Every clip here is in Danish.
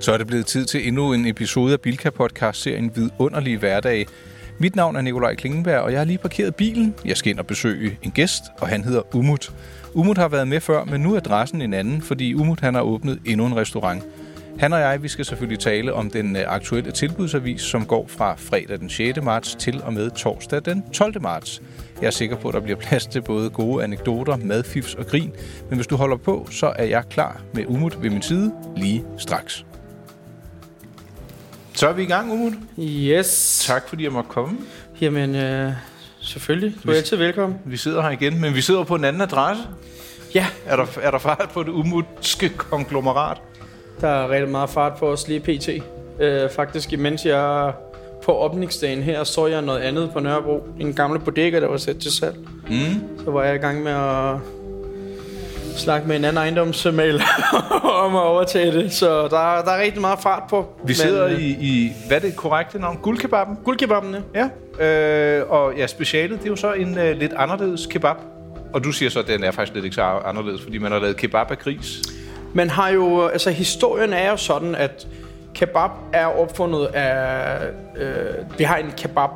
Så er det blevet tid til endnu en episode af Bilka Podcast-serien Vidunderlige Hverdag. Mit navn er Nikolaj Klingenberg, og jeg har lige parkeret bilen. Jeg skal ind og besøge en gæst, og han hedder Umut. Umut har været med før, men nu er adressen en anden, fordi Umut han har åbnet endnu en restaurant. Han og jeg, vi skal selvfølgelig tale om den øh, aktuelle tilbudsavis, som går fra fredag den 6. marts til og med torsdag den 12. marts. Jeg er sikker på, at der bliver plads til både gode anekdoter, madfifs og grin. Men hvis du holder på, så er jeg klar med Umut ved min side lige straks. Så er vi i gang, Umut. Yes. Tak fordi jeg måtte komme. Jamen, øh, selvfølgelig. Du er altid velkommen. Vi sidder her igen, men vi sidder på en anden adresse. Ja, Er der, er der fart på det umutske konglomerat? der er rigtig meget fart på os lige pt. Øh, faktisk, imens jeg på åbningsdagen her, så jeg noget andet på Nørrebro. En gamle bodega, der var sat til salg. Mm. Så var jeg i gang med at snakke med en anden ejendomsmaler om at overtage det. Så der, der er rigtig meget fart på. Vi sidder øh, i, i, hvad er det korrekte navn? Guldkebaben? Guldkebaben, ja. Ja. Øh, og ja, specialet, det er jo så en øh, lidt anderledes kebab. Og du siger så, at den er faktisk lidt ikke så anderledes, fordi man har lavet kebab af gris. Man har jo, altså historien er jo sådan, at kebab er opfundet af, øh, vi har en kebab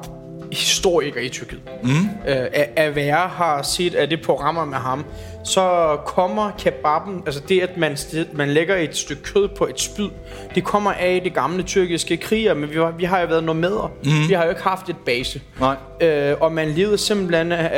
historiker i Tyrkiet. Mm. Øh, Avera har set, at det programmer med ham, så kommer kebaben, altså det, at man, man lægger et stykke kød på et spyd, det kommer af de gamle tyrkiske kriger, men vi har, vi har jo været nomader. Mm. Vi har jo ikke haft et base. Nej. Øh, og man levede simpelthen af,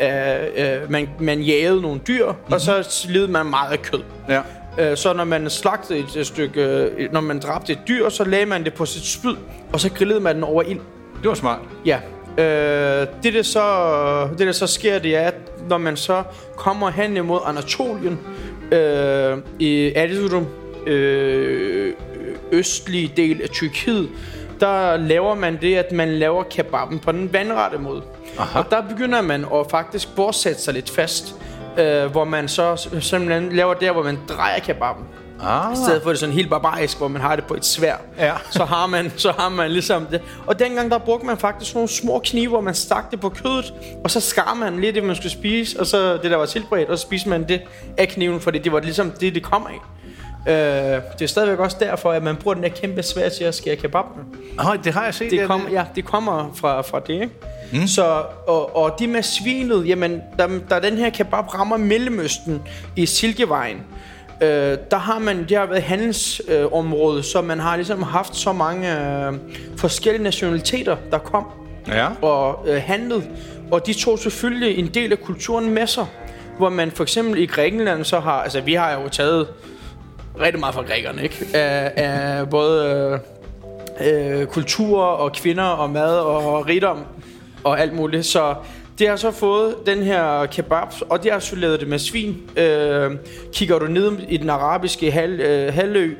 af, af man, man jagede nogle dyr, mm-hmm. og så levede man meget af kød. Ja. Øh, Så når man slagtede et stykke, øh, når man dræbte et dyr, så lagde man det på sit spyd, og så grillede man den over ild. Det var smart. Ja. Øh, det, der så, det der så sker, det er, at når man så kommer hen imod Anatolien, øh, i Erzurum, øh, østlige del af Tyrkiet, der laver man det, at man laver kebaben på den vandrette måde. Aha. Og der begynder man at faktisk bordsætte sig lidt fast, øh, hvor man så simpelthen laver der, hvor man drejer kebaben. Ah. I stedet for det sådan helt barbarisk, hvor man har det på et svær, Ja. så, har man, så har man ligesom det. Og dengang der brugte man faktisk nogle små knive, hvor man stak det på kødet, og så skar man lige det, man skulle spise, og så det, der var tilberedt, og så spiste man det af kniven, fordi det var ligesom det, det kom af. Øh, det er stadigvæk også derfor, at man bruger den der kæmpe svær til at skære kebab med. Oh, det har jeg set. Det, kom, ja, det kommer fra, fra det, ikke? Mm. Så, og, og det med svinet, jamen, da, da den her kebab rammer Mellemøsten i Silkevejen, øh, der har man, det har været handelsområde, øh, område, så man har ligesom haft så mange øh, forskellige nationaliteter, der kom Ja. og øh, handlet. Og de tog selvfølgelig en del af kulturen med sig. Hvor man for eksempel i Grækenland så har... Altså, vi har jo taget rigtig meget fra grækerne, ikke? Af, af både øh, øh, kultur og kvinder og mad og rigdom og alt muligt. Så det har så fået den her kebab, og det har så lavet det med svin. Øh, kigger du ned i den arabiske hal, øh, halvø,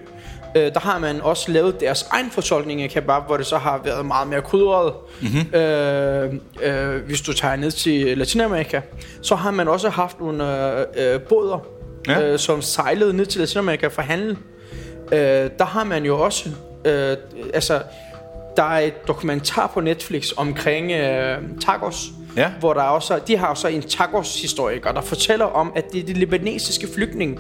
øh, der har man også lavet deres egen fortolkning af kebab, hvor det så har været meget mere krydret. Mm-hmm. Øh, øh, hvis du tager ned til Latinamerika, så har man også haft nogle øh, øh, båder, ja. øh, som sejlede ned til Latinamerika for handel. Øh, der har man jo også, øh, altså, der er et dokumentar på Netflix omkring øh, tacos, Ja. hvor der er også, de har også en tacos-historiker, der fortæller om, at det er de libanesiske flygtninge,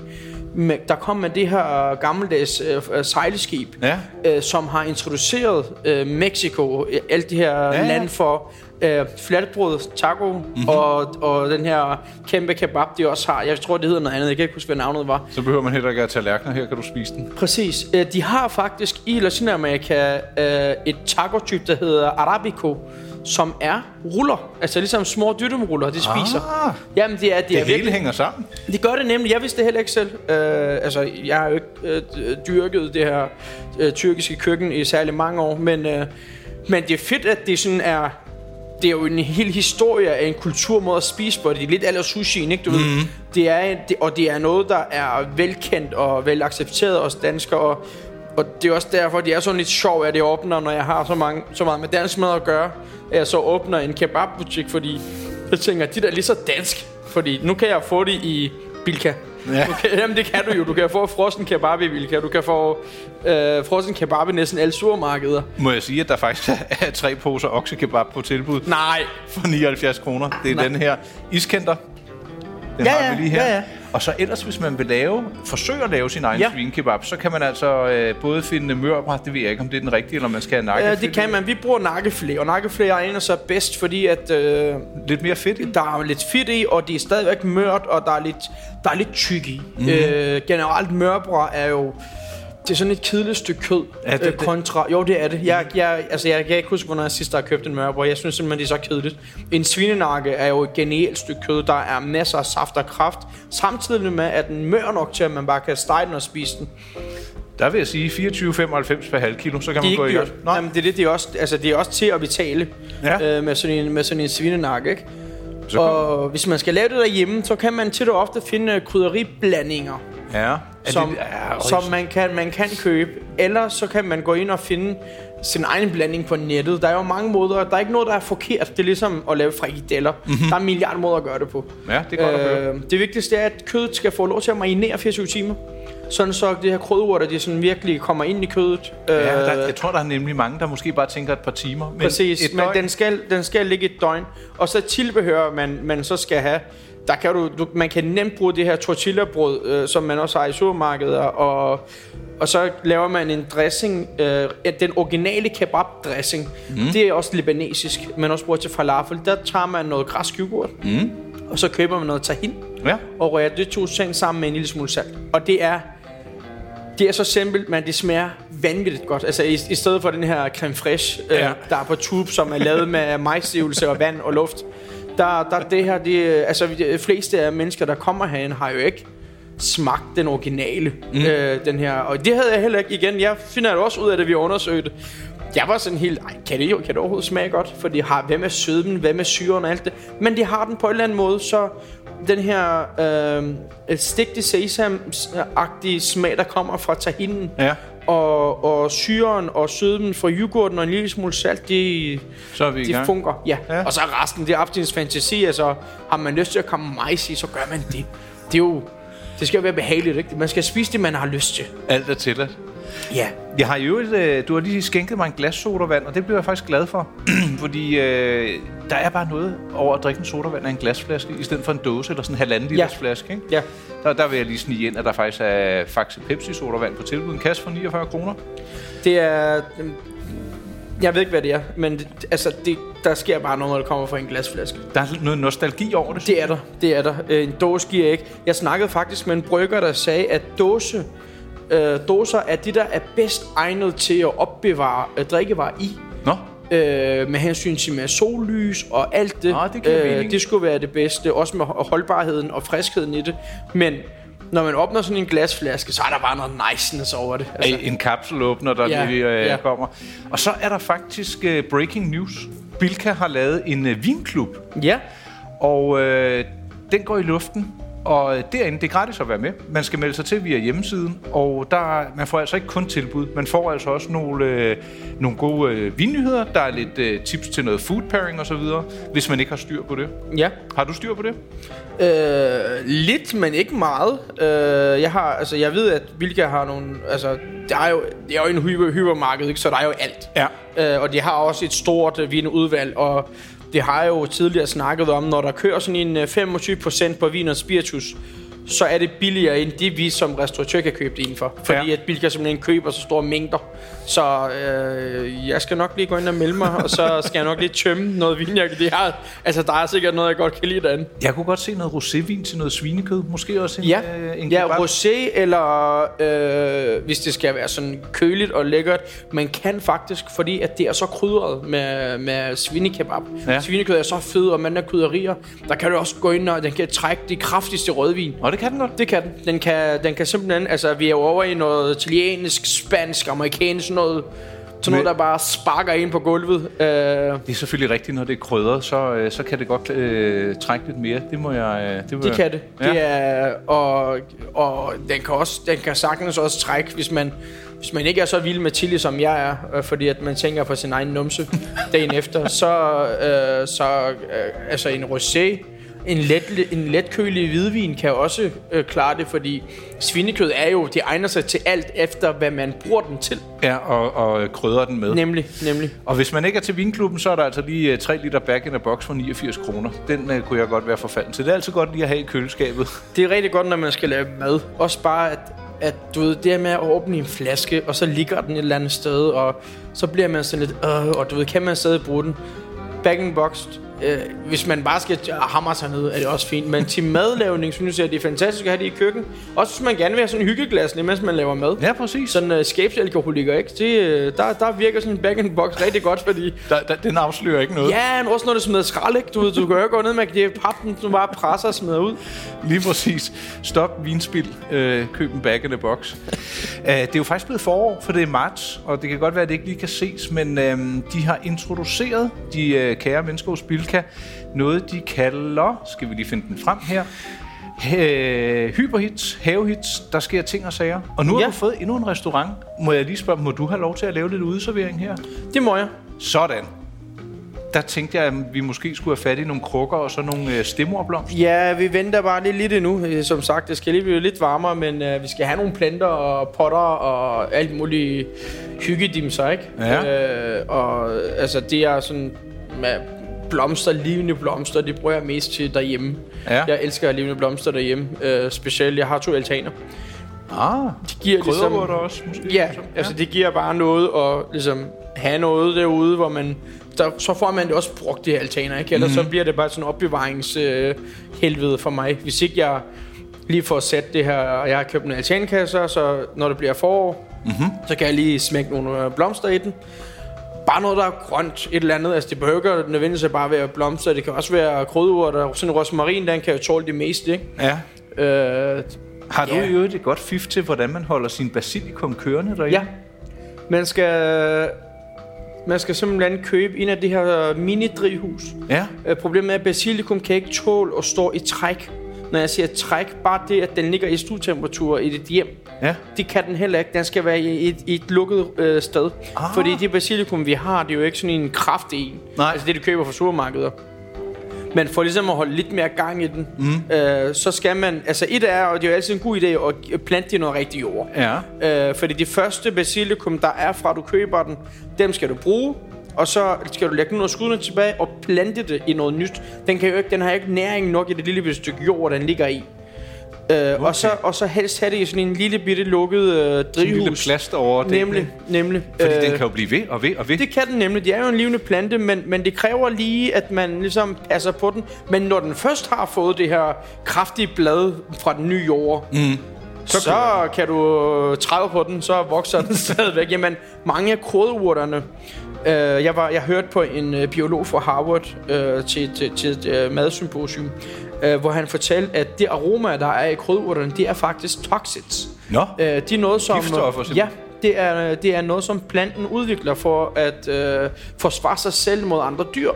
der kom med det her gammeldags øh, øh, sejlskib, Ja. øh, som har introduceret øh, Mexico, øh, alle de her ja. ja. lande for øh, flatbrød, taco mm-hmm. og, og den her kæmpe kebab, de også har. Jeg tror, det hedder noget andet. Jeg kan ikke huske, hvad navnet var. Så behøver man heller ikke at tage tallerkener. Her kan du spise den. Præcis. Øh, De har faktisk i Latinamerika øh, et taco-type, der hedder Arabico, som er ruller. Altså ligesom små dyttemruller, de spiser. Ah. Jamen, det er, det Det er hele virkelig... hænger sammen. Det gør det nemlig. Jeg vidste det heller ikke selv. Øh, altså, jeg har jo ikke øh, dyrket det her øh, tyrkiske køkken i særlig mange år, men, øh, men det er fedt, at det sådan er... Det er jo en hel historie af en kulturmåde at spise på. Det er lidt aller sushi, ikke? Du mm. ved. Det er, det, og det er noget, der er velkendt og vel accepteret hos danskere. Og, og det er også derfor, det er sådan lidt sjovt, at det åbner, når jeg har så, mange, så meget med dansk mad at gøre. At jeg så åbner en kebabbutik, fordi jeg tænker, det der er lige så dansk. Fordi nu kan jeg få det i Bilka. Ja. Du kan, jamen det kan du jo. Du kan få frossen kebab i Bilka. Du kan få øh, frossen kebab i næsten alle supermarkeder. Må jeg sige, at der faktisk er tre poser oksekebab på tilbud Nej. for 79 kroner. Det er Nej. den her iskenter. Den Ja, har vi lige her. ja, ja. Og så ellers, hvis man vil lave, forsøge at lave sin egen Ja. ja. svinekebab, så kan man altså øh, både finde mørbræt, det ved jeg ikke, om det er den rigtige, eller man skal have Ja, nakkefilet. det kan man. Vi bruger nakkefilet, og nakkefilet egner sig bedst, fordi at, øh, Lidt mere fedt i. der er lidt fedt i, og det er stadigvæk mørt, og der er lidt, der er lidt tyk i. Mm. Øh, generelt mørbræt er jo... Det er sådan et kedeligt stykke kød Er det øh, kontra... Jo, det er det. Jeg, jeg, altså, jeg, kan ikke huske, hvornår jeg sidst har købt en mørbrød. Jeg synes simpelthen, det er så kedeligt. En svinenakke er jo et genialt stykke kød. Der er masser af saft og kraft. Samtidig med, at den mør nok til, at man bare kan stege den og spise den. Der vil jeg sige 24,95 per halv kilo, så kan man gå i gang. Nej. Jamen, det er det, det er også, altså, det er også til at betale Ja. øh, med, sådan en, med sådan en svinenakke, ikke? Så Og hvis man skal lave det derhjemme, så kan man tit og ofte finde krydderiblandinger, Ja. Som, det, ja, som man, kan, man kan købe. Eller så kan man gå ind og finde sin egen blanding på nettet. Der er jo mange måder. Der er ikke noget, der er forkert. Det er ligesom at lave frikadeller. Mm-hmm. Der er en milliard måder at gøre det på. Ja, det er godt at høre. øh, det vigtigste er, at kødet skal få lov til at marinere 24 timer. Sådan så det her krydderurter, det sådan virkelig kommer ind i kødet. Ja, Øh, der, jeg tror, der er nemlig mange, der måske bare tænker et par timer. Men Præcis, men den skal, den skal ligge et døgn. Og så tilbehør, man, man så skal have, der kan du, du, man kan nemt bruge det her tortillabrød, øh, som man også har i supermarkedet, og, og så laver man en dressing, øh, den originale kebab-dressing. Mm. Det er også libanesisk, man også bruger til falafel. Der tager man noget græsk yoghurt, mm. og så køber man noget tahin, Ja. og rører det to ting sammen med en lille smule salt. Og det er det er så simpelt, men det smager vanvittigt godt. Altså i, i stedet for den her creme fraiche, øh, Ja. der er på tube, som er lavet med majsstivelse og vand og luft. Der, der det her, det, altså de fleste af mennesker, der kommer herhen, har jo ikke smagt den originale, mm. øh, den her. Og det havde jeg heller ikke igen. Jeg finder det også ud af det, vi undersøgte. Jeg var sådan helt, Ej, kan det, jo, kan det overhovedet smage godt? For de har, hvad med sødmen, hvad med syren og alt det. Men de har den på en eller anden måde, så den her øh, stigte sesam-agtige smag, der kommer fra tahinen, Ja. Og, og syren og sødmen fra yoghurten og en lille smule salt, det, Så er vi gang. fungerer. Ja. Ja. Og så er resten, det er op til ens fantasi. Altså, har man lyst til at komme majs i, så gør man det. Det er jo... Det skal jo være behageligt, ikke? Man skal spise det, man har lyst til. Alt er tilladt. Ja. Jeg har jo øh, du har lige skænket mig en glas sodavand, og det bliver jeg faktisk glad for. fordi øh, der er bare noget over at drikke en sodavand af en glasflaske, i stedet for en dåse eller sådan en halvanden liters Ja. flaske. Ikke? Ja. Der, der vil jeg lige snige ind, at der faktisk er Faxe Pepsi sodavand på tilbud. En kasse for 49 kroner. Det er... øhm, Jeg ved ikke, hvad det er, men det, altså, det, der sker bare noget, når det kommer fra en glasflaske. Der er noget nostalgi over det. Det er der, det er der. Øh, En dåse giver ikke. Jeg snakkede faktisk med en brygger, der sagde, at dåse, øh, dåser er det, der er bedst egnet til at opbevare øh, drikkevarer i. Nå, øh, med hensyn til med sollys og alt det. Ah, det mening. det skulle være det bedste, også med holdbarheden og friskheden i det. Men når man åbner sådan en glasflaske, så er der bare noget niceness over det. altså. en kapselåbner, der Ja, lige øh, ja. kommer. Og så er der faktisk øh, breaking news. Bilka har lavet en øh, vinklub, ja, og øh, den går i luften. Og øh, derinde, det er gratis at være med. Man skal melde sig til via hjemmesiden, og der, man får altså ikke kun tilbud. Man får altså også nogle, øh, nogle gode øh, vinnyheder. Der er lidt øh, tips til noget food pairing osv., hvis man ikke har styr på det. ja. Har du styr på det? Øh, lidt, men ikke meget. Øh, jeg har, altså, jeg ved, at Bilka har nogle, altså, der er jo, det er jo en hyper, hypermarked, ikke? så der er jo alt. Ja. Øh, og de har også et stort øh, vinudvalg, og det har jeg jo tidligere snakket om, når der kører sådan en øh, 25% på vin og spiritus, så er det billigere end det, vi som restauratør kan købe det indenfor. Fordi Ja. at Bilka simpelthen køber så store mængder. Så øh, jeg skal nok lige gå ind og melde mig, og så skal jeg nok lige tømme noget vin. Jeg, de har, altså, der er sikkert noget, jeg godt kan lide derinde. Jeg kunne godt se noget rosévin til noget svinekød. Måske også en, Ja, øh, en ja kebab. rosé eller øh, hvis det skal være sådan køligt og lækkert. Man kan faktisk, fordi at det er så krydret med, med svinekebab. Ja. Svinekød er så fed, og man er krydderier. Der kan du også gå ind og den kan trække de kraftigste rødvin. Og det kan den godt. Det kan den. Den kan, den kan simpelthen, altså vi er jo over i noget italiensk, spansk, amerikansk, sådan noget, sådan noget, der bare sparker ind på gulvet. Øh, Det er selvfølgelig rigtigt, når det er krydret, så, øh, så kan det godt øh, trække lidt mere. Det må jeg... Øh, det, må Det jeg, kan det. Ja. Ja. det er, og, og den kan også den kan sagtens også trække, hvis man hvis man ikke er så vild med chili som jeg er, øh, fordi at man tænker på sin egen numse dagen efter, så, øh, så øh, altså en rosé En, let, en letkølig hvidvin kan også øh, klare det, fordi svinekød er jo, det egner sig til alt efter, hvad man bruger den til. Ja, og, og krydder den med. Nemlig, nemlig. Og hvis man ikke er til vinklubben, så er der altså lige uh, 3 liter back in a box for 89 kroner. Den uh, kunne jeg godt være forfalden til. Det er altid godt lige at have i køleskabet. Det er rigtig godt, når man skal lave mad. Også bare, at, at du ved, det her med at åbne en flaske, og så ligger den et eller andet sted, og så bliver man sådan lidt, øh, og du ved, kan man stadig bruge den? Back in box, øh, hvis man bare skal hamre sig ned, er det også fint. Men til madlavning, synes jeg, det er fantastisk at have det i køkken. Også hvis man gerne vil have sådan en hyggeglas, mens man laver mad. Ja, præcis. Sådan uh, skabsalkoholiker, ikke? Det, øh, der, der virker sådan en back in box rigtig godt, fordi... Der, der, den afslører ikke noget. Ja, men også når det smider skrald, ikke? Du, du kan jo gå ned med det pappen, du bare presser og smider ud. Lige præcis. Stop vinspil. Øh, køb en back in box. uh, det er jo faktisk blevet forår, for det er marts, og det kan godt være, at det ikke lige kan ses, men øh, de har introduceret de øh, kære mennesker hos Bilka noget, de kalder, skal vi lige finde den frem her, Øh, hyperhits, havehits, der sker ting og sager. Og nu ja. har du fået endnu en restaurant. Må jeg lige spørge, må du have lov til at lave lidt udservering her? Det må jeg. Sådan. Der tænkte jeg, at vi måske skulle have fat i nogle krukker og så nogle øh, stemmerblomster. Ja, vi venter bare lidt lidt endnu. Øh, som sagt, det skal lige blive lidt varmere, men øh, vi skal have nogle planter og potter og alt muligt hyggedimser, ikke? Ja. Øh, og altså, det er sådan... Med blomster, levende blomster, det bruger jeg mest til derhjemme. Ja. Jeg elsker levende blomster derhjemme. Øh, specielt, jeg har to altaner. Ah, De giver ligesom, også måske? Ja, altså det giver bare noget at ligesom have noget derude, hvor man... Der, så får man det også brugt, det her altaner, ikke? Ellers mm-hmm. så bliver det bare sådan en opbevaringshelvede øh, for mig. Hvis ikke jeg lige får sat det her... og Jeg har købt en altankasse, så når det bliver forår, Mm-hmm. så kan jeg lige smække nogle øh, blomster i den. Bare noget, der er grønt, et eller andet. Altså, det behøver ikke nødvendigvis bare være blomster. Det kan også være krydderurter. Sådan en rosmarin, den kan jo tåle det meste, ikke? Ja. Øh, Har du i øvrigt et godt fif til, hvordan man holder sin basilikum kørende derinde? ja. Man skal... Man skal simpelthen købe en af de her mini-drivhus. Ja. Øh, problemet er, at basilikum kan ikke tåle at stå i træk. Når jeg siger træk, bare det, at den ligger i stuetemperatur i dit hjem, Ja. det kan den heller ikke. Den skal være i et, i et lukket øh, sted. Ah. Fordi de basilikum, vi har, det er jo ikke sådan en kraftig en. Nej. Altså det, du køber fra supermarkeder. Men for ligesom at holde lidt mere gang i den, Mm. øh, så skal man... Altså et er, og det er jo altid en god idé at plante det i noget rigtigt jord. Ja. Øh, fordi de første basilikum, der er fra, du køber den, dem skal du bruge. Og så skal du lægge noget skuddene tilbage og plante det i noget nyt. Den, kan jo ikke, den har ikke næring nok i det lille bitte stykke jord, den ligger i. Øh, okay. og, så, og så helst have det i sådan en lille bitte lukket øh, Sådan en lille drivhus. plaster over det. Nemlig, nemlig. Fordi Øh, den kan jo blive ved og ved og ved. det kan den nemlig. Det er jo en levende plante, men, men det kræver lige, at man ligesom passer på den. Men når den først har fået det her kraftige blad fra den nye jord, Mm. så, så kan du træde på den, så vokser den stadigvæk. Jamen, mange af krydderurterne, øh, jeg, var, jeg hørte på en øh, biolog fra Harvard øh, til, til, til et øh, madsymposium, øh, hvor han fortalte, at det aroma, der er i krydderurterne, det er faktisk toxins. Nå. Øh, det er noget, som... Giftstoffer, Ja, det er, det er noget, som planten udvikler for at øh, forsvare sig selv mod andre dyr.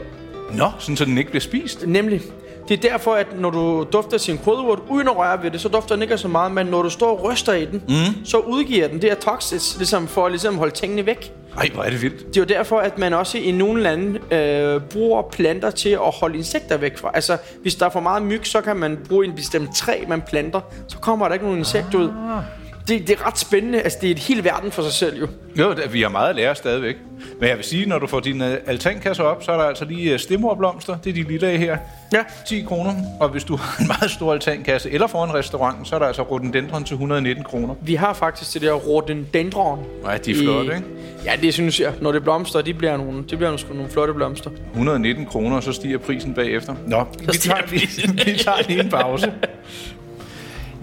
Nå, sådan så den ikke bliver spist. Nemlig. Det er derfor, at når du dufter sin krydderurt uden at røre ved det, så dufter den ikke så meget, men når du står og ryster i den, mm. så udgiver den det her toxins, ligesom for at ligesom holde tingene væk. Ej, hvor er det vildt. Det er jo derfor, at man også i nogle lande øh, bruger planter til at holde insekter væk fra. Altså, hvis der er for meget myg, så kan man bruge en bestemt træ, man planter. Så kommer der ikke nogen insekt ud. Det, det er ret spændende. Altså, det er et helt verden for sig selv, jo. Jo, det- vi har meget at lære stadigvæk. Men jeg vil sige, når du får din øh, altankasse op, så er der altså lige øh, stemmerblomster. Det er de lille af her. Ja. 10 kroner. Og hvis du har en meget stor altankasse, eller får en restaurant, så er der altså rhododendron til 119 kroner. Vi har faktisk det der rhododendron. Nej, de er flotte, ikke? Ja, det synes jeg. Når det blomster, de bliver nogle, de bliver nogle, nogle flotte blomster. 119 kroner, og så stiger prisen bagefter. Nå, vi tager, lige, vi tager lige en pause.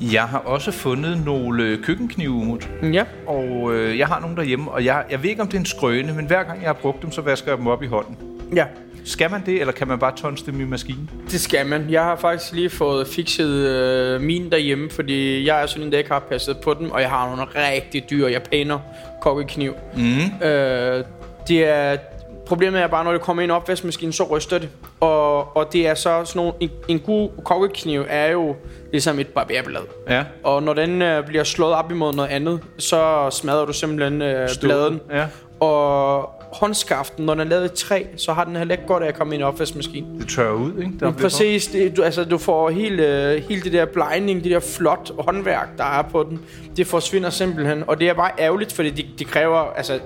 Jeg har også fundet nogle køkkenknive, Umut. Ja. Og øh, jeg har nogle derhjemme, og jeg, jeg ved ikke, om det er en skrøne, men hver gang jeg har brugt dem, så vasker jeg dem op i hånden. Ja, Skal man det, eller kan man bare tonse dem i maskinen? det skal man. Jeg har faktisk lige fået fikset øh, min derhjemme, fordi jeg er sådan en, der ikke har passet på dem, og jeg har nogle rigtig dyre japaner kokkekniv. Mm. Øh, det er... Problemet er bare, når det kommer ind i opvaskemaskinen, så ryster det. Og, og det er så sådan nogle, en, en god kokkekniv er jo ligesom et barberblad. Ja. Og når den øh, bliver slået op imod noget andet, så smadrer du simpelthen øh, bladen. Ja. Og, håndskaften, når den er lavet i træ, så har den heller ikke godt af at komme i en opvaskemaskine. Det tørrer ud, ikke? Der præcis, det, du, altså, du får hele, øh, hele det der blinding, det der flot håndværk, der er på den, det forsvinder simpelthen. Og det er bare ærgerligt, fordi det de kræver, altså,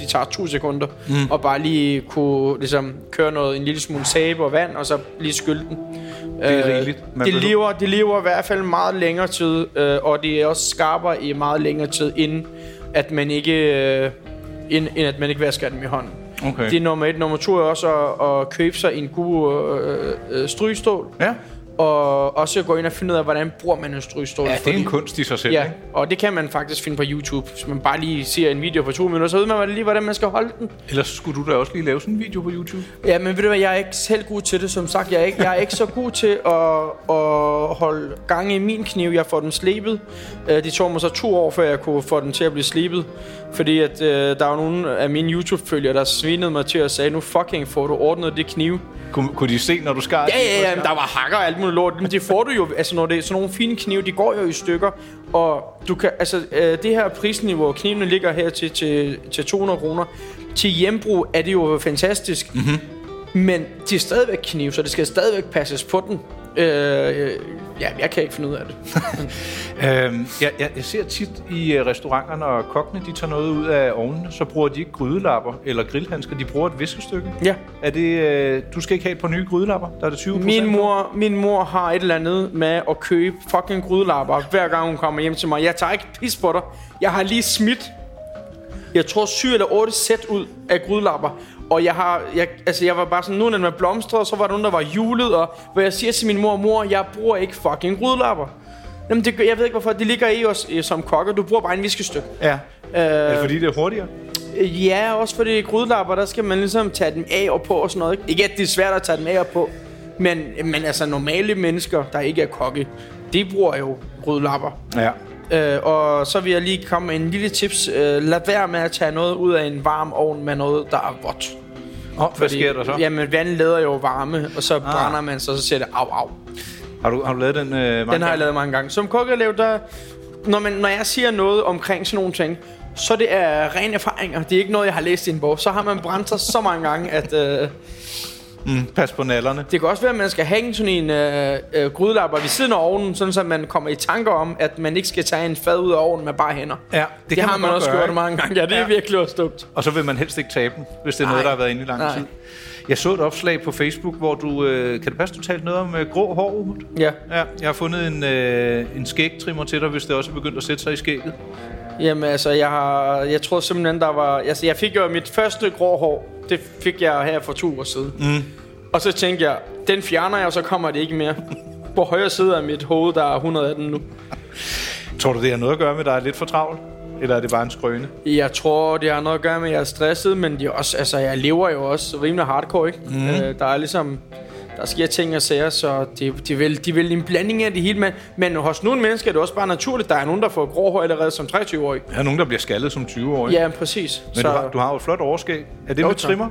de tager to sekunder, mm. og bare lige kunne ligesom, køre noget, en lille smule sæbe og vand, og så lige skylle den. Det er rigeligt. Man det, lever, det lever i hvert fald meget længere tid, øh, og det er også skarpere i meget længere tid, inden at man ikke, øh, end, end at man ikke vasker dem i hånden. Okay. Det er nummer et. Nummer to er også at, at købe sig en god øh, øh, strygestol. Ja. Og også gå ind og finde ud af, hvordan bruger man en strygestol. ja, det er en kunst i sig selv, Ja, ikke? og det kan man faktisk finde på YouTube. Hvis man bare lige ser en video på to minutter, så ved man lige, hvordan man skal holde den. Ellers skulle du da også lige lave sådan en video på YouTube. Ja, men ved du hvad, jeg er ikke selv god til det, som sagt. Jeg er ikke, jeg er ikke så god til at, at holde gang i min kniv. Jeg får den slebet. Øh, Det tog mig så to år, før jeg kunne få den til at blive slebet. Fordi at, øh, der var nogle af mine YouTube-følgere, der svinede mig til at sige, nu fucking får du ordnet det kniv. Kunne, kunne de se, når du skar? Ja, ja, ja, men der var hakker og alt muligt lort. Men det får du jo, altså når det er sådan nogle fine knive, de går jo i stykker. Og du kan, altså øh, det her prisniveau, knivene ligger her til, til, til 200 kroner. Til hjembrug er det jo fantastisk. Mm-hmm. Men de er stadigvæk knive, så det skal stadigvæk passes på den. Øh, øh, ja, jeg kan ikke finde ud af det. Øhm, jeg, jeg, jeg ser tit i øh, restauranter, når kokkene de tager noget ud af ovnen, så bruger de ikke grydelapper eller grillhandsker, de bruger et viskestykke. Ja. Er det, øh, du skal ikke have et par nye grydelapper? Der er det 20 Min mor, min mor har et eller andet med at købe fucking grydelapper, hver gang hun kommer hjem til mig. Jeg tager ikke pis på dig. Jeg har lige smidt, jeg tror 7 eller 8 sæt ud af grydelapper. Og jeg har, jeg, altså jeg var bare sådan, nu er den med blomster, og så var der nogen, der var julet, og hvor jeg siger til min mor, mor, jeg bruger ikke fucking grydelapper. Jamen, det, jeg ved ikke hvorfor, det ligger i os øh, som kokker. Du bruger bare en viskestykke. Ja. Øh, Er det fordi, det er hurtigere? Ja, også fordi grydelapper, der skal man ligesom tage dem af og på og sådan noget. Ikke, at det er svært at tage dem af og på, men, men altså normale mennesker, der ikke er kokke, de bruger jo grydelapper. Ja. Øh, og så vil jeg lige komme med en lille tips. Øh, lad være med at tage noget ud af en varm ovn med noget, der er vådt. Og, hvad sker der så? Jamen, vand leder jo varme, og så ah. brænder man, så, så siger det au, au. Har, du, har du lavet den? Øh, mange Den har jeg lavet mange gange. Som kokkeelev, der... Når, man, når jeg siger noget omkring sådan nogle ting, så det er rene erfaringer. Det er ikke noget, jeg har læst i en bog. Så har man brændt sig så mange gange, at... Øh, Mm, pas på nallerne. det kan også være, at man skal hænge sådan en øh, øh, grydelapper ved siden af ovnen, sådan så man kommer i tanker om, at man ikke skal tage en fad ud af ovnen med bare hænder. Ja, det, Det, det har man, godt også gøre, gjort mange gange. Ja, det er Ja. virkelig også dumt. Og så vil man helst ikke tabe den, hvis det er Nej. noget, der har været inde i lang Nej. tid. Jeg så et opslag på Facebook, hvor du... Øh, kan det passe, du talte noget om øh, grå hår, Umut? Ja. Ja, jeg har fundet en, øh, en skægtrimmer til dig, hvis det også er begyndt at sætte sig i skægget. Jamen altså, jeg har, jeg tror simpelthen, der var... Altså, jeg fik jo mit første grå hår. Det fik jeg her for to uger siden. Mm. Og så tænkte jeg, den fjerner jeg, og så kommer det ikke mere. På højre side af mit hoved, der er 118 nu. Tror du, det har noget at gøre med, at der er lidt for travlt? Eller er det bare en skrøne? Jeg tror, det har noget at gøre med, at jeg er stresset, men det er også, altså, jeg lever jo også rimelig hardcore, ikke? Mm. Øh, der er ligesom... Der sker ting og sager, så det, de, vil, de vil en blanding af det hele. Men, men hos nogle mennesker er det også bare naturligt. Der er nogen, der får grå hår allerede som 23-årig. Der er nogen, der bliver skaldet som 20-årig. Ja, præcis. Men så, du, har, du har jo et flot overskæg. Er det Jo, med trimmer?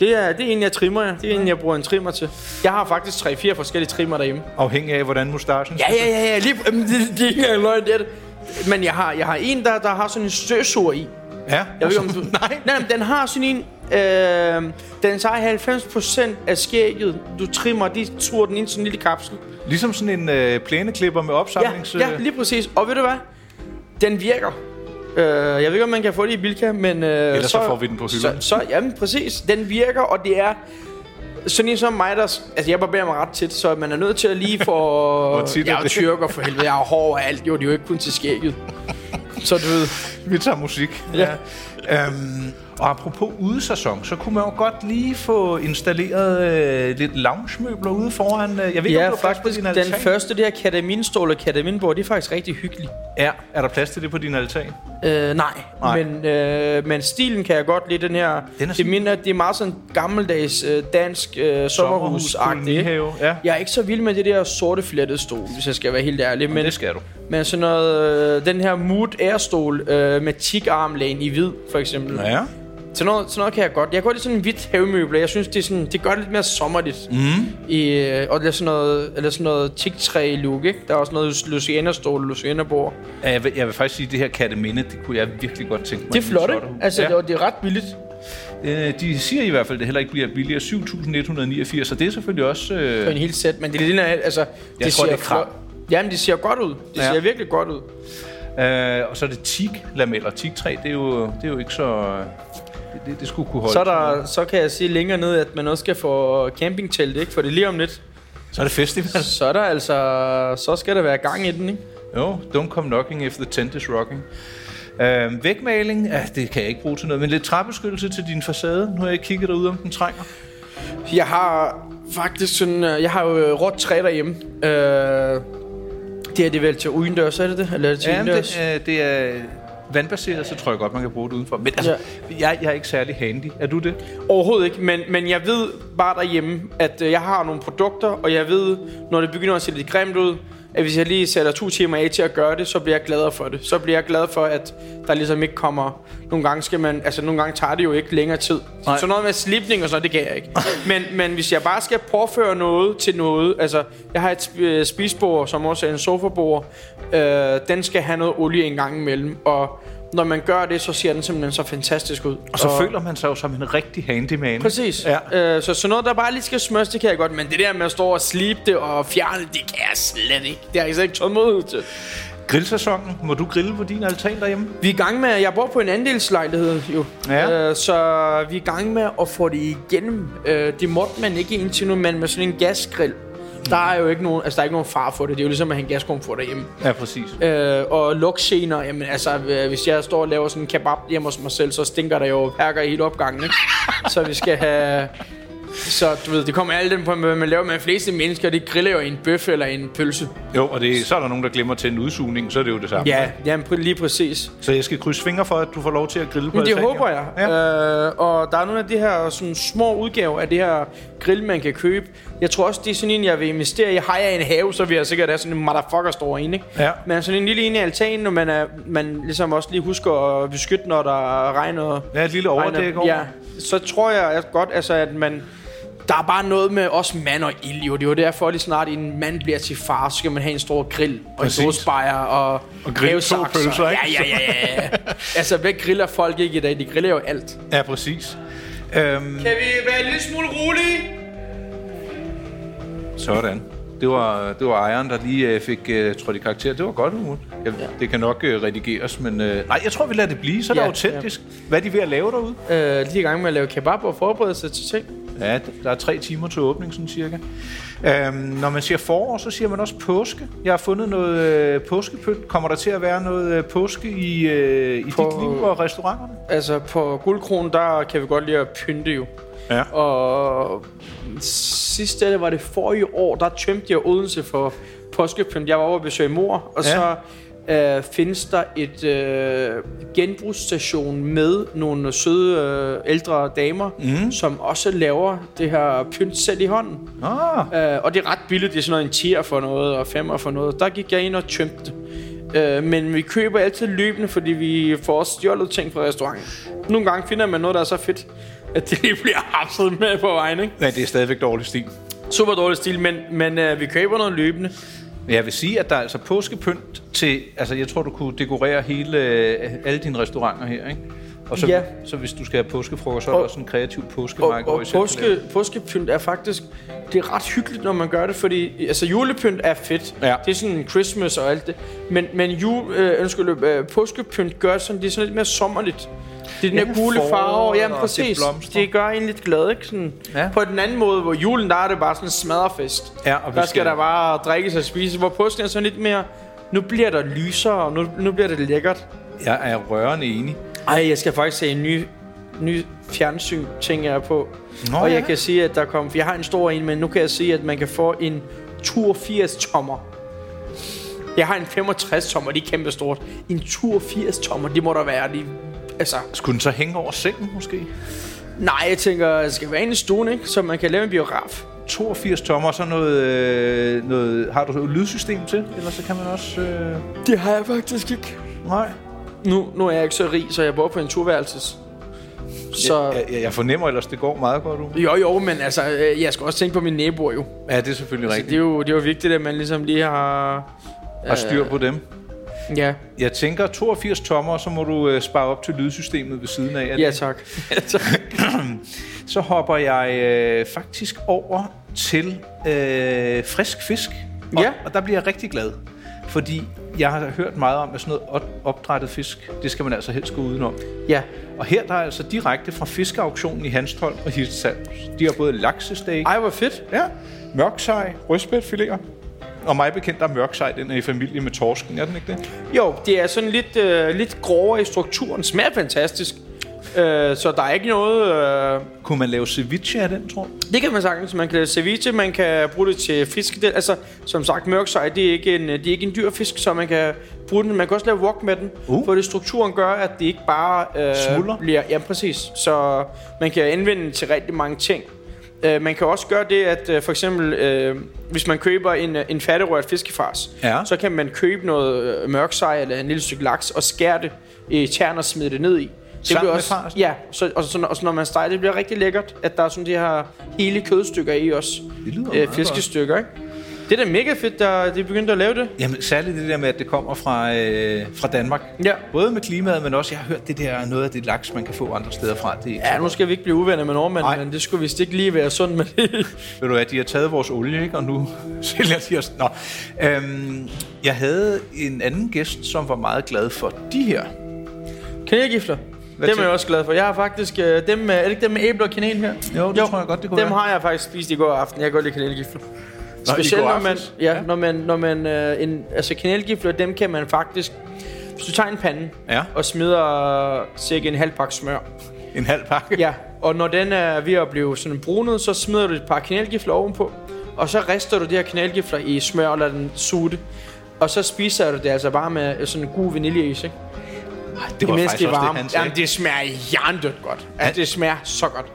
det, er, det er en, jeg trimmer, ja. Det er en, jeg bruger en trimmer til. Jeg har faktisk 3-4 forskellige trimmer derhjemme. Afhængig af, hvordan mustachen Ja, ja, ja, ja. Lige, jamen, det, det er ikke engang løgn, det er det. Men jeg har, jeg har en, der, der har sådan en støvsuger i. Ja, Jeg ved om du... Nej. Nej, men den har sådan en... Øh, den tager 90% af skægget. Du trimmer, de turer den ind i sådan en lille kapsel. Ligesom sådan en øh, plæneklipper med Ja, opsamlings... ja, lige præcis. Og ved du hvad? Den virker. Øh, jeg ved ikke, om man kan få det i Bilka, men... Øh, Ellers så får vi den på hylden. Så, så, jamen, præcis. Den virker, og det er... Sådan en som mig, der... Altså, jeg barberer mig ret tit, så man er nødt til at lige få... Jeg er jo tyrker for helvede. Jeg har hår og alt. Jo, det er jo ikke kun til skægget. Så du ved... Vi tager musik. Ja. Øhm, og apropos udesæson, så kunne man jo godt lige få installeret øh, lidt loungemøbler ude foran. Øh, jeg ved ikke, Ja, om du plads på faktisk din den altan. første der kataminstol og kataminbord, det er faktisk rigtig hyggeligt. Ja, er der plads til det på din altan? Øh, nej, Nej. Men, øh, men stilen kan jeg godt lide, den her. Den er Den det, minder, det er meget sådan gammeldags øh, dansk øh, sommerhus ja. Jeg er ikke så vild med det der sorte flettede stol, hvis jeg skal være helt ærlig. Men, Det skal du. men sådan noget, øh, den her Mood Air-stol øh, med tigarmlæn i hvid, for eksempel. Ja. Sådan noget, sådan noget kan jeg godt. Jeg kan godt lide sådan en hvidt havemøbler. Jeg synes, det, er sådan, det gør det lidt mere sommerligt. Mm. I, øh, og det er sådan noget, eller sådan noget tigtræ look, ikke? Der er også noget Luciana-stol, Luciana-bord. Ja, Jeg vil, jeg vil faktisk sige, at det her katteminde, det kunne jeg virkelig godt tænke mig. Det er flot, ikke? Altså, ja. det, er- det er ret billigt. Øh, de siger i hvert fald, at det heller ikke bliver billigere. 7.189, så det er selvfølgelig også... Øh, på en hel sæt, men det ligner, altså, det tror, ser det er flot- Jamen, det ser godt ud. Det Ja. ser virkelig godt ud. øh, og så er det teak-lameller. Teak-træ, det er jo, det er jo ikke så... Det, det, skulle kunne holde. Så, er der, så kan jeg sige længere ned, at man også skal få campingtelt, ikke? For det er lige om lidt. så er det festival. Så er der altså, så skal der være gang i den, ikke? Jo, don't come knocking if the tent is rocking. Øh, vægmaling, ja, det kan jeg ikke bruge til noget, men lidt træbeskyttelse til din facade. Nu har jeg kigget derude, om den trænger. Jeg har faktisk sådan, øh, jeg har jo øh, råt træ derhjemme. Øh, det her det er vel til udendørs, er det det? Eller er det til Ja, indendørs? det, øh, det er vandbaseret, så tror jeg godt, man kan bruge det udenfor. Men altså, jeg, jeg er ikke særlig handy. Er du det? Overhovedet ikke, men, men jeg ved bare derhjemme, at øh, jeg har nogle produkter, og jeg ved, når det begynder at se lidt grimt ud, at hvis jeg lige sætter to timer af til at gøre det, så bliver jeg gladere for det. Så bliver jeg glad for, at der ligesom ikke kommer... Nogle gange skal man... Altså, nogle gange tager det jo ikke længere tid. Nej. Så noget med slipning og sådan, det kan jeg ikke. men, men hvis jeg bare skal påføre noget til noget... Altså, jeg har et øh, spisbord, som også er en sofabord. Øh, den skal have noget olie en gang imellem. Og når man gør det, så ser den simpelthen så fantastisk ud. Og så føler man sig jo som en rigtig handyman. Præcis. Ja. Øh, så sådan noget, der bare lige skal smøres, det kan jeg godt. Men det der med at stå og slibe det og fjerne det, det kan jeg slet ikke. Det har jeg slet ikke tålmodighed til. Grillsæsonen. Må du grille på din altan derhjemme? Vi er i gang med, jeg bor på en andelslejlighed jo. Ja. Øh, så vi er i gang med at få det igennem. Øh, det måtte man ikke indtil nu, men med sådan en gasgrill. Der er jo ikke nogen, altså der er ikke nogen far for det. Det er jo ligesom at have en gaskomfur derhjemme. Ja, præcis. Øh, og lugtgener, jamen altså, øh, hvis jeg står og laver sådan en kebab hjemme hos mig selv, så stinker der jo perker i hele opgangen, ikke? så vi skal have... Så du ved, det kommer alt den på, man laver med fleste mennesker, de griller jo en bøf eller en pølse. Jo, og det, så er der nogen, der glemmer til en udsugning, så er det jo det samme. Ja, jamen, præ- lige præcis. Så jeg skal krydse fingre for, at du får lov til at grille på Men det håber jeg. Ja. Øh, og der er nogle af de her sådan, små udgaver af det her grill, man kan købe. Jeg tror også, det er sådan en, jeg vil investere i. Har jeg en have, så vil jeg sikkert have sådan en motherfucker stor en, ikke? Ja. Men sådan en lille en i altanen, når man, er, man ligesom også lige husker at beskytte, når der regner Ja, et lille overdæk over. Ja, så tror jeg godt, altså, at man... Der er bare noget med os mand og ild, jo. Det er jo derfor, lige snart en mand bliver til far, så skal man have en stor grill og Præcis. en dåsebajer og, Og grille to pølser, ikke? Ja, ja, ja, ja. altså, hvad griller folk ikke i dag? De griller jo alt. Ja, præcis. Øhm, Kan vi være en lille smule rolige? sådan. Det var, det var ejeren, der lige øh, fik øh, trådt i karakter. Det var godt, Umut. Ja. Det kan nok øh, redigeres, men... Øh, nej, jeg tror, vi lader det blive. Så er det Ja, autentisk. Hvad er de ved at lave derude? Øh, lige i gang med at lave kebab og forberede sig til ting. Ja, der er tre timer til åbning, sådan cirka. Øhm, når man siger forår, så siger man også påske. Jeg har fundet noget øh, påskepynt. Kommer der til at være noget øh, påske i, øh, i På- dit liv og restauranterne? Altså, på Guldkron, der kan vi godt lide at pynte jo. Ja. Og sidste eller var det forrige år, der tømte jeg Odense for påskepynt. Jeg var over at besøge mor, og Ja. så øh, findes der et øh, genbrugsstation med nogle søde øh, ældre damer, mm. som også laver det her pynt selv i hånden. Ah, Øh, og det er ret billigt. Det er sådan noget en tier for noget, og femmer for noget. Der gik jeg ind og tømte det. Øh, men vi køber altid løbende, fordi vi får også stjålet ting fra restauranten. Nogle gange finder man noget, der er så fedt, at det lige bliver hapset med på vejen, ikke? men det er stadigvæk dårlig stil. Super dårlig stil, men, men øh, vi køber noget løbende. Jeg vil sige, at der er altså påskepynt til... Altså, jeg tror, du kunne dekorere hele, øh, alle dine restauranter her, ikke? Og så, Ja. så hvis du skal have påskefrokost, så er der Og- også en kreativ Og, påskemark, og lave- påske, påskepynt er faktisk Det er ret hyggeligt, når man gør det Fordi altså, julepynt er fedt Ja. Det er sådan Christmas og alt det Men, men jul, øh, undskyld, øh, påskepynt gør sådan Det er sådan lidt mere sommerligt det er den Ja, her gule farve, jamen præcis. det. Det gør en lidt glad, ikke? Sådan, Ja. På den anden måde, hvor julen, der er det bare sådan en smadrefest. Ja, og der skal, der bare drikkes og spises. Hvor påsken er sådan lidt mere, nu bliver der lysere, og nu, nu bliver det lækkert. Jeg er rørende enig. Ej, jeg skal faktisk se en ny, ny fjernsyn, tænker jeg på. Nå, og ja. jeg kan sige, at der kom... For jeg har en stor en, men nu kan jeg sige, at man kan få en 82 tommer. Jeg har en 65 tommer, de er kæmpe stort. En 82 tommer, det må der være. De, altså, Skulle den så hænge over sengen, måske? nej, jeg tænker, det skal være inde i stuen, ikke? Så man kan lave en biograf. 82 tommer, så noget, øh, noget... Har du et lydsystem til? Eller så kan man også... Øh... Det har jeg faktisk ikke. Nej. Nu, nu er jeg ikke så rig, så jeg bor på en turværelses. Så... Jeg, jeg, jeg fornemmer ellers, det går meget godt, du. Jo, jo, men altså, øh, jeg skal også tænke på mine naboer jo. Ja, det er selvfølgelig Så rigtigt. det er jo, det er jo vigtigt, at man ligesom lige har... Har styr på dem. Ja. Jeg tænker 82 tommer, så må du øh, spare op til lydsystemet ved siden af. Det- Ja, tak. Ja, tak. Så hopper jeg øh, faktisk over til øh, frisk fisk. Og, Ja. og der bliver jeg rigtig glad. Fordi jeg har hørt meget om, at sådan noget op- opdrættet fisk, det skal man altså helst gå udenom. ja. Og her der er altså direkte fra fiskeauktionen i Hanstholm og Hirtshals. De har både laksesteak, Ej, hvor fedt. ja, mørksej, rødspætfiléer. Og mig bekendt, der er mørksej, den er i familie med torsken, er den ikke det? Jo, det er sådan lidt, øh, lidt grovere i strukturen. Smager fantastisk. Øh, så der er ikke noget... Øh, Kunne man lave ceviche af den, tror du? det kan man sagtens. Man kan lave ceviche, man kan bruge det til fiskedel. Altså, som sagt, mørksej, det er ikke en, det er ikke en dyr fisk, så man kan bruge den. Man kan også lave wok med den. Uh. For det strukturen gør, at det ikke bare øh, Smuldrer? bliver... Ja, præcis. Så man kan anvende den til rigtig mange ting. Øh, man kan også gøre det, at øh, for eksempel, øh, hvis man køber en, øh, en færdigrørt fiskefars, Ja. så kan man købe noget øh, mørksej eller en lille stykke laks og skære det i tern og smide det ned i. Det Sammen bliver med også, farsen? Ja, så, og, så, og så når man steger, det bliver rigtig lækkert, at der er sådan de her hele kødstykker i også. Det lyder Øh, fiskestykker, ikke? Det er da mega fedt, at de er begyndt at lave det. Jamen, særligt det der med, at det kommer fra, øh, fra Danmark. Ja. Både med klimaet, men også, jeg har hørt det der, noget af det laks, man kan få andre steder fra. Det Ja, nu skal vi ikke blive uvenner med Nej. nordmænd, men det skulle vist ikke lige være sundt med det. Ved du hvad, de har taget vores olie, ikke? Og nu sælger de os... Nå. Øhm, jeg havde en anden gæst, som var meget glad for de her. Kanelgifler. Hvad dem er jeg også glad for. Jeg har faktisk øh, dem med, er det ikke dem med æbler og kanel her? Jo, det tror jeg godt, det kunne Dem være. har jeg faktisk spist i går aften. Jeg kan godt lide kanelgifler. Nå, Specielt når man, aftes? ja, når man, når man øh, en, altså kanelgifler, dem kan man faktisk, hvis du tager en pande Ja. og smider cirka en halv pakke smør, En halv pakke. Ja, og når den er ved at blive sådan brunet, så smider du et par kanelgifler ovenpå, og så rister du de her kanelgifler i smør og lader den suge Og så spiser du det altså bare med sådan en god vaniljeis, ikke? det var Imens faktisk det er også det, han sagde. Jamen, det smager jerndødt godt. Altså, det smager så godt.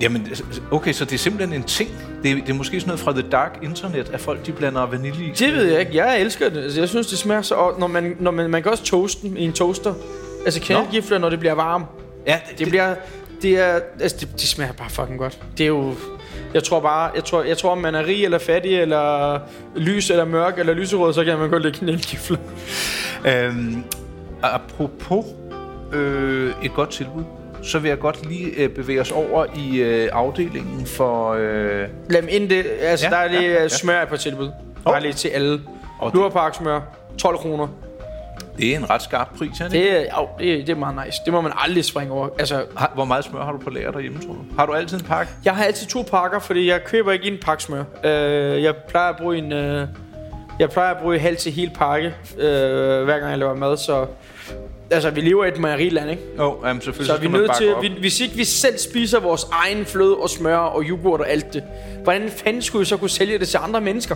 Jamen, okay, så det er simpelthen en ting. Det er, det er måske sådan noget fra the dark internet, at folk de blander vanilje i. Det ved jeg ikke. Jeg elsker det. Altså, jeg synes, det smager så... Og når man, når man, man kan også toaste den i en toaster. Altså kanelgifler, når det bliver varmt. Ja, Det bliver... Det er... Altså, det, det smager bare fucking godt. Det er jo... Jeg tror bare... Jeg tror, jeg tror, om man er rig eller fattig, eller lys eller mørk, eller lyserød, så kan man godt lide kanelgifler. Øhm, apropos øh, et godt tilbud, så vil jeg godt lige øh, bevæge os over i øh, afdelingen for... Øh, Lad dem ind det... Altså, Ja, der er lige ja, ja, ja. smør på tilbud. Bare lige til alle. Og- Lurpark smør. 12 kroner. det er en ret skarp pris, er det? ikke? Det, er, jo, det, er- det er meget nice. Det må man aldrig springe over. Altså, Har, hvor meget smør har du på lager derhjemme, tror du? Har du altid en pakke? Jeg har altid to pakker, fordi jeg køber ikke en pakke smør. Øh, jeg plejer at bruge en... Øh, jeg plejer at bruge halv til hel pakke, øh, hver gang jeg laver mad, så... Altså, vi lever i et mejeriland, ikke? Jo, oh, jamen selvfølgelig Så er skal vi man nødt til... op. Vi, hvis ikke vi selv spiser vores egen fløde og smør og yoghurt og alt det, hvordan fanden skulle vi så kunne sælge det til andre mennesker?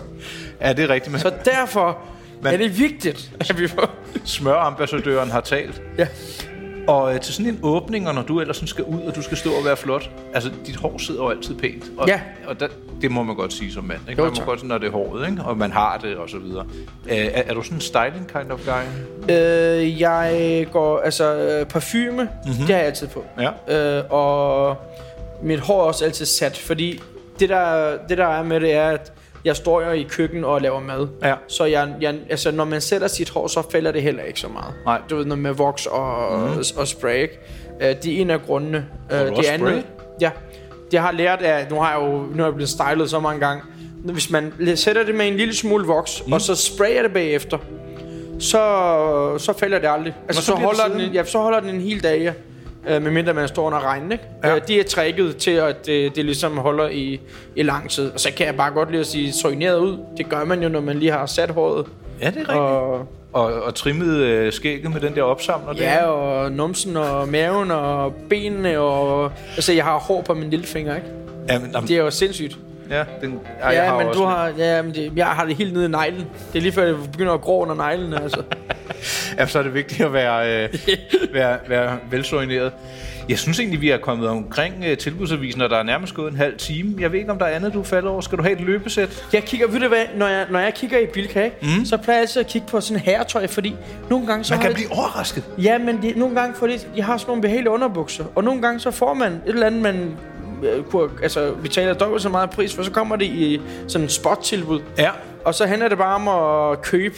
Ja, det er rigtigt, men Så derfor Men- er det vigtigt, at vi får... smørambassadøren har talt. Ja. Og øh, til sådan en åbning, og når du ellers sådan skal ud, og du skal stå og være flot, altså dit hår sidder jo altid pænt. Og, Ja. Og der, det må man godt sige som mand, ikke? Jo, man må tak. godt, når det er håret, ikke? Og man har det, og så videre. Øh, er, er du sådan en styling kind of guy? Øh, jeg går... Altså, øh, parfume, mm-hmm. det har jeg altid på. Ja. Øh, og mit hår er også altid sat, fordi det der, det der er med det er, at jeg står jo i køkken og laver mad. Ja. Så jeg, jeg, altså, når man sætter sit hår, så falder det heller ikke så meget. Nej. Du ved, noget med voks og, mm. og, og spray, ikke? Øh, det er en af grundene. du også det andet, spray? Ja. Det har lært af, nu har jeg jo nu er jeg blevet stylet så mange gange. Hvis man sætter det med en lille smule voks, mm. og så sprayer det bagefter, så, så falder det aldrig. Altså, så så, holder den, ja, så holder den en hel dag, ja. Øh, medmindre man står under regnen, ikke? Ja. Øh, det er tricket til, at det, det ligesom holder i, i lang tid. Og så kan jeg bare godt lide at sige, soigneret ud. Det gør man jo, når man lige har sat håret. Ja, det er rigtigt. Og, Og, og trimmet øh, skægget med den der opsamler der. ja, og numsen og maven og benene. Og, altså, jeg har hår på min lillefinger, ikke? ja, men, jamen, Det er jo sindssygt. ja, den, ja, jeg har men du har, ja, men det, jeg har det helt nede i neglen. Det er lige før, det begynder at grå under neglene, altså. Ja, så er det vigtigt at være, øh, være, være velsoigneret. Jeg synes egentlig, vi er kommet omkring øh, tilbudsavisen, og der er nærmest gået en halv time. Jeg ved ikke, om der er andet, du falder over. Skal du have et løbesæt? Jeg kigger, ved du hvad, når jeg, når jeg kigger i Bilka, mm. så plejer jeg altid at kigge på sådan herretøj, fordi nogle gange så Man kan det- blive overrasket. Ja, men de, nogle gange får de, de har sådan nogle behagelige underbukser, og nogle gange så får man et eller andet, man øh, kunne, altså, vi taler dobbelt så meget pris, for så kommer det i sådan en spot-tilbud, Ja. og så handler det bare om at købe,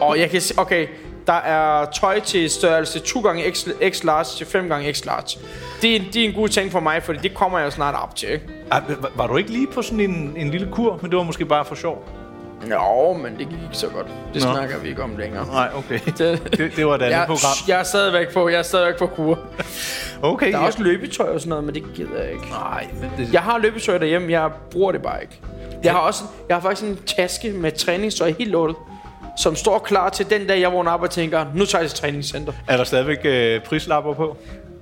og jeg kan se, okay, Der er tøj til størrelse 2 gange X, X large til 5 gange X large. Det er, det er en god ting for mig, fordi det kommer jeg snart op til. Ikke? Ej, var, var du ikke lige på sådan en, en lille kur, men det var måske bare for sjov? Jo, men det gik ikke så godt. Det Nå. snakker vi ikke om længere. Nej, okay. Det, Det, det var et andet jeg, program. jeg er stadigvæk på, jeg er stadigvæk på kur. Okay, Der er ja. også løbetøj og sådan noget, men det gider jeg ikke. Nej, men det, Jeg har løbetøj derhjemme, jeg bruger det bare ikke. Jeg har også, jeg har faktisk en taske med træningstøj helt lortet, som står klar til den dag, jeg vågner op og tænker, nu tager jeg til træningscenter. er der stadigvæk øh, prislapper på?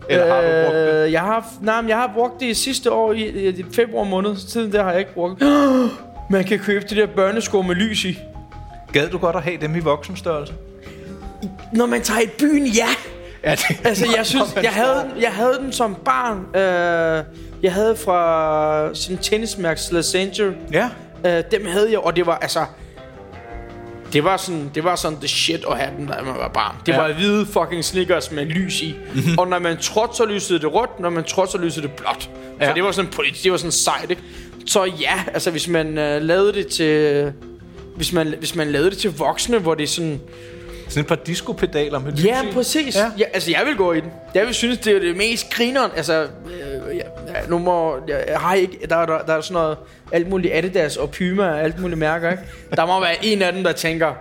Eller har du brugt det? Øh, jeg har, nej, jeg har brugt det sidste år i, i, i februar måned. Siden der har jeg ikke brugt Man kan købe de der børnesko med lys i. Gad du godt at have dem i voksenstørrelse? Når man tager i byen, ja. Ja, det, Altså, jeg synes, jeg havde, jeg havde den som barn. Øh, jeg havde fra sådan en tennismærke, Slazenger. Ja, Øh, dem havde jeg, og det var altså... Det var sådan, det var sådan the shit at have den, da man var barn. Det Ja. var hvide fucking sneakers med lys i. Mm-hmm. Og når man trådte, så lysede det rødt. Når man trådte, så lysede det blåt. Ja. Så det var sådan politisk, det var sådan sejt, ikke? Så ja, altså hvis man øh, lavede det til... Hvis man, hvis man lavede det til voksne, hvor det er sådan... sådan et par discopedaler med lys Ja, i. præcis. Ja. Ja. Altså, jeg vil gå i den. Jeg vil synes, det er det mest grineren. Altså, nu må... Jeg, har ikke... Der, der, der er sådan noget... Alt muligt Adidas og Puma og alt muligt mærker, ikke? Der må være en af dem, der tænker...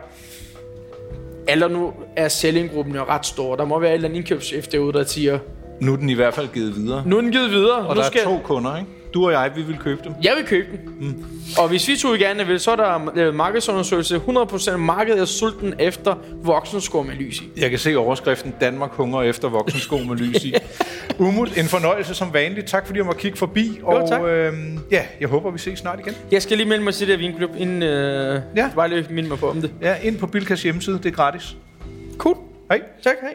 Eller nu er sellinggruppen jo ret stor. Der må være et eller andet indkøbschef derude, der siger... Nu er den i hvert fald givet videre. Nu er den givet videre. Og nu der er to kunder, ikke? Du og jeg, vi vil købe dem. Jeg vil købe den. Mm. Og hvis vi to gerne vil, så er der øh, markedsundersøgelse. 100% markedet er sulten efter voksensko med lys i. Jeg kan se overskriften Danmark hunger efter voksensko med lys i. Umut, en fornøjelse som vanligt. Tak fordi jeg måtte kigge forbi. Og tak. øhm, ja, jeg håber, vi ses snart igen. Jeg skal lige melde mig til det her vinklub, inden... Øh, Ja. ja. Bare lige minde mig på om det. Ja, ind på Bilkas hjemmeside. Det er gratis. Cool. Hej. Tak, hej.